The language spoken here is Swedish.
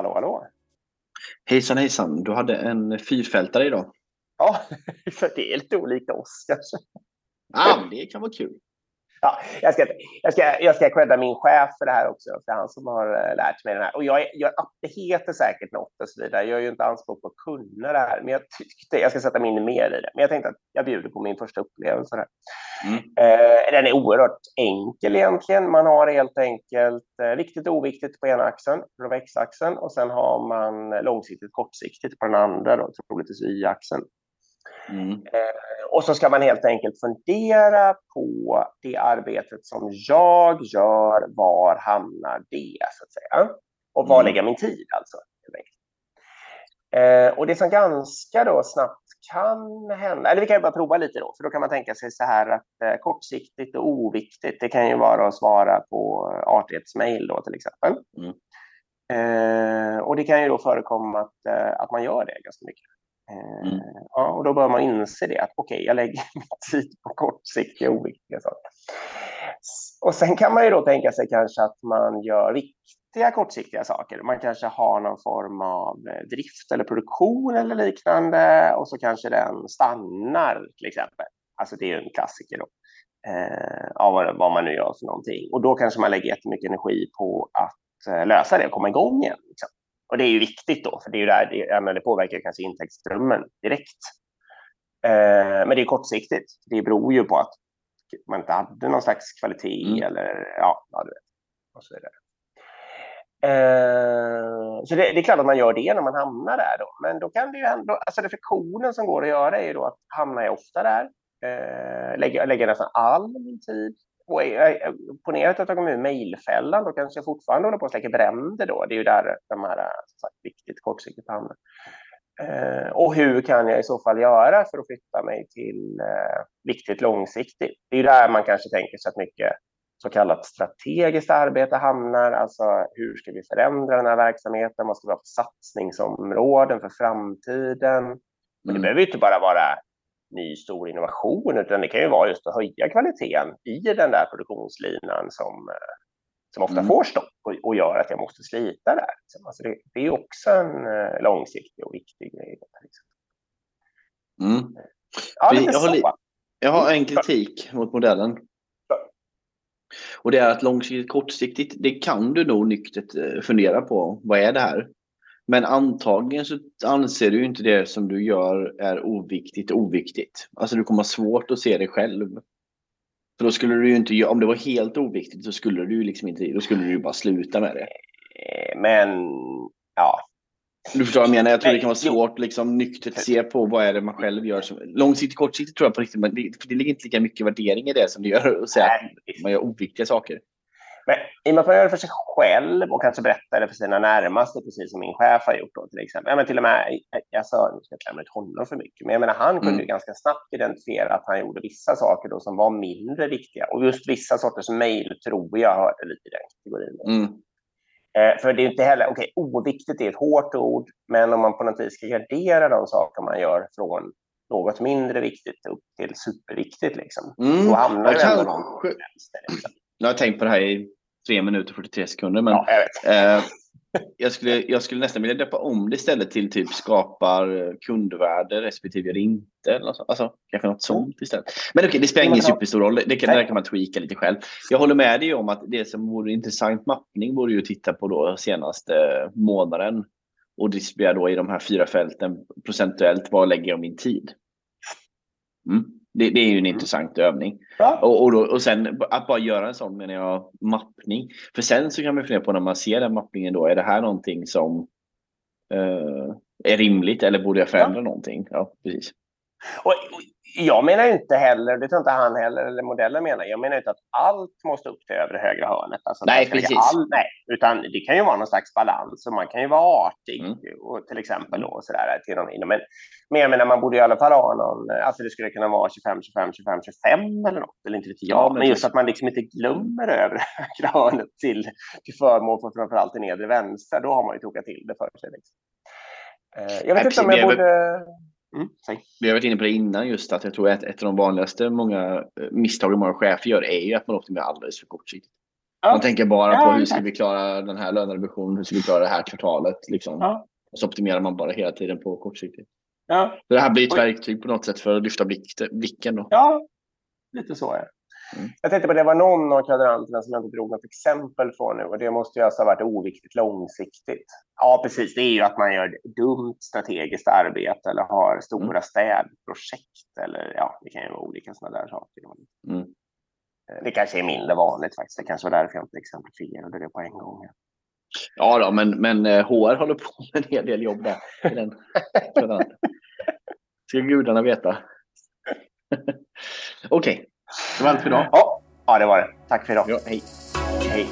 Hallå, hallå. Hejsan hejsan, du hade en fyrfältare idag. Ja, för det är lite olika oss kanske. Ja, det kan vara kul. Ja, jag, ska, jag, ska, jag ska credda min chef för det här också, för han som har eh, lärt mig det här. Och jag, jag, det heter säkert något och så vidare. Jag gör ju inte anspråk på att kunna det här, men jag tyckte jag ska sätta mig in mer i det. Men jag tänkte att jag bjuder på min första upplevelse. Här. Mm. Eh, den är oerhört enkel egentligen. Man har helt enkelt eh, viktigt och oviktigt på ena axeln, på x-axeln, och sen har man långsiktigt kortsiktigt på den andra, då, troligtvis y-axeln. Mm. Eh, och så ska man helt enkelt fundera på det arbetet som jag gör, var hamnar det, så att säga? Och var mm. lägger min tid, alltså? Eh, och det som ganska då snabbt kan hända, eller vi kan ju bara prova lite då, för då kan man tänka sig så här att eh, kortsiktigt och oviktigt, det kan ju vara att svara på artighetsmail då till exempel. Mm. Eh, och det kan ju då förekomma att, eh, att man gör det ganska mycket. Mm. Eh, ja, och då bör man inse det, att okej, okay, jag lägger min tid på kortsiktiga oviktiga saker. Och sen kan man ju då tänka sig kanske att man gör viktiga kortsiktiga saker. Man kanske har någon form av eh, drift eller produktion eller liknande och så kanske den stannar till exempel. Alltså det är ju en klassiker då. Eh, av vad man nu gör för någonting. Och då kanske man lägger jättemycket energi på att eh, lösa det och komma igång igen. Liksom. Och det är ju viktigt då, för det, är ju där, det, det påverkar kanske intäktsströmmen direkt. Eh, men det är kortsiktigt. Det beror ju på att man inte hade någon slags kvalitet mm. eller ja, ja, du vet. Och så vidare. Eh, så det, det, är klart att man gör det när man hamnar där då. Men då kan det ju ändå, alltså reflektionen som går att göra är ju då att hamnar jag ofta där? Eh, lägger, lägger nästan all min tid ponera att jag mig ur mejlfällan, då kanske jag fortfarande håller på att släcka bränder då. Det är ju där de här sagt, viktigt kortsiktigt hamnar. Eh, och hur kan jag i så fall göra för att flytta mig till eh, viktigt långsiktigt? Det är ju där man kanske tänker sig att mycket så kallat strategiskt arbete hamnar. Alltså hur ska vi förändra den här verksamheten? Vad ska vi ha för satsningsområden för framtiden? Men det mm. behöver ju inte bara vara ny stor innovation, utan det kan ju vara just att höja kvaliteten i den där produktionslinan som, eh, som ofta mm. får stopp och, och, gör att jag måste slita där. Alltså det, det är också en uh, långsiktig och viktig grej. Mm. Ja, jag, har, jag har en kritik mot modellen. Och det är att långsiktigt kortsiktigt, det kan du nog nyktert eh, fundera på. Vad är det här? Men antagligen så anser du inte det som du gör är oviktigt oviktigt. Alltså du kommer ha svårt att se det själv. För då skulle du ju inte, om det var helt oviktigt så skulle du liksom inte, då skulle du ju bara sluta med det. Men, ja. Du förstår vad jag menar? Jag tror det kan vara svårt liksom nyktert se på vad är det man själv gör. Som, långsiktigt, kortsiktigt tror jag på riktigt, det, det ligger inte lika mycket värdering i det som det gör att säga att man gör oviktiga saker. Men i och med att man gör det för sig själv och kanske berättar det för sina närmaste, precis som min chef har gjort då, till exempel. Ja, men till och med, jag sa, nu ska jag inte honom för mycket, men jag menar, han kunde mm. ganska snabbt identifiera att han gjorde vissa saker då som var mindre viktiga. Och just vissa sorters mejl tror jag hörde lite i den kategorin. Mm. Eh, för det är inte heller, okej, okay, oviktigt är ett hårt ord, men om man på något vis ska gradera de saker man gör från något mindre viktigt upp till superviktigt, liksom, mm. då hamnar det ändå någon. Nu har jag tänkt på det här i 3 minuter och 43 sekunder. Men, ja, jag, eh, jag, skulle, jag skulle nästan vilja döpa om det istället till typ skapar kundvärde respektive gör inte. Eller så. Alltså, kanske något sånt istället. Men okej, okay, det spelar ingen superstor roll. Det kan, där kan man tweaka lite själv. Jag håller med dig om att det som vore intressant mappning vore ju att titta på då senaste månaden och distribuera då i de här fyra fälten procentuellt. Vad lägger jag min tid? Mm. Det, det, är ju en mm. intressant övning. Ja. Och, och, då, och sen att bara göra en sån menar jag mappning. För sen så kan man fundera på när man ser den mappningen då, är det här någonting som uh, är rimligt eller borde jag förändra ja. någonting? Ja, precis. Och, jag menar inte heller, det tror inte han heller, eller modellen menar, jag menar inte att allt måste upp till övre högra hörnet. Alltså nej, precis. All, nej, utan det kan ju vara någon slags balans och man kan ju vara artig mm. och, till exempel. Och sådär, till någon, men, men jag menar, man borde i alla fall ha någon, alltså det skulle kunna vara 25, 25, 25, 25 eller något, eller inte vet jag. Ja, men just att man liksom inte glömmer övre högra hörnet till, till förmån för framförallt det nedre vänstra, då har man ju tokat till det för sig. Liksom. Jag vet inte om jag borde... Mm, Vi har varit inne på det innan just att jag tror att ett av de vanligaste många eh, misstagen många chefer gör är ju att man optimerar alldeles för kortsiktigt. Ja. Man tänker bara ja, på hur ska vi klara den här lönerevisionen, hur ska vi klara det här kvartalet. Liksom. Ja. Och så optimerar man bara hela tiden på kortsiktigt. Ja. Så det här blir ett verktyg på något sätt för att lyfta blicken. Då. Ja, lite så är Mm. Jag tänkte på det var någon av kvadranterna som jag inte drog något exempel från nu och det måste ju alltså ha varit oviktigt långsiktigt. Ja, precis. Det är ju att man gör dumt strategiskt arbete eller har stora mm. städprojekt eller ja, det kan ju vara olika sådana där saker. Mm. Eh, det kanske är mindre vanligt faktiskt. Det kanske var därför jag inte exemplifierade det på en gång. Ja, då, men, men HR eh, håller på med en hel del jobb där. I den Ska gudarna veta. Okej, okay. Det var allt för idag. Ja, ja, det var det. Tack för idag. Ja. Hej. Hej.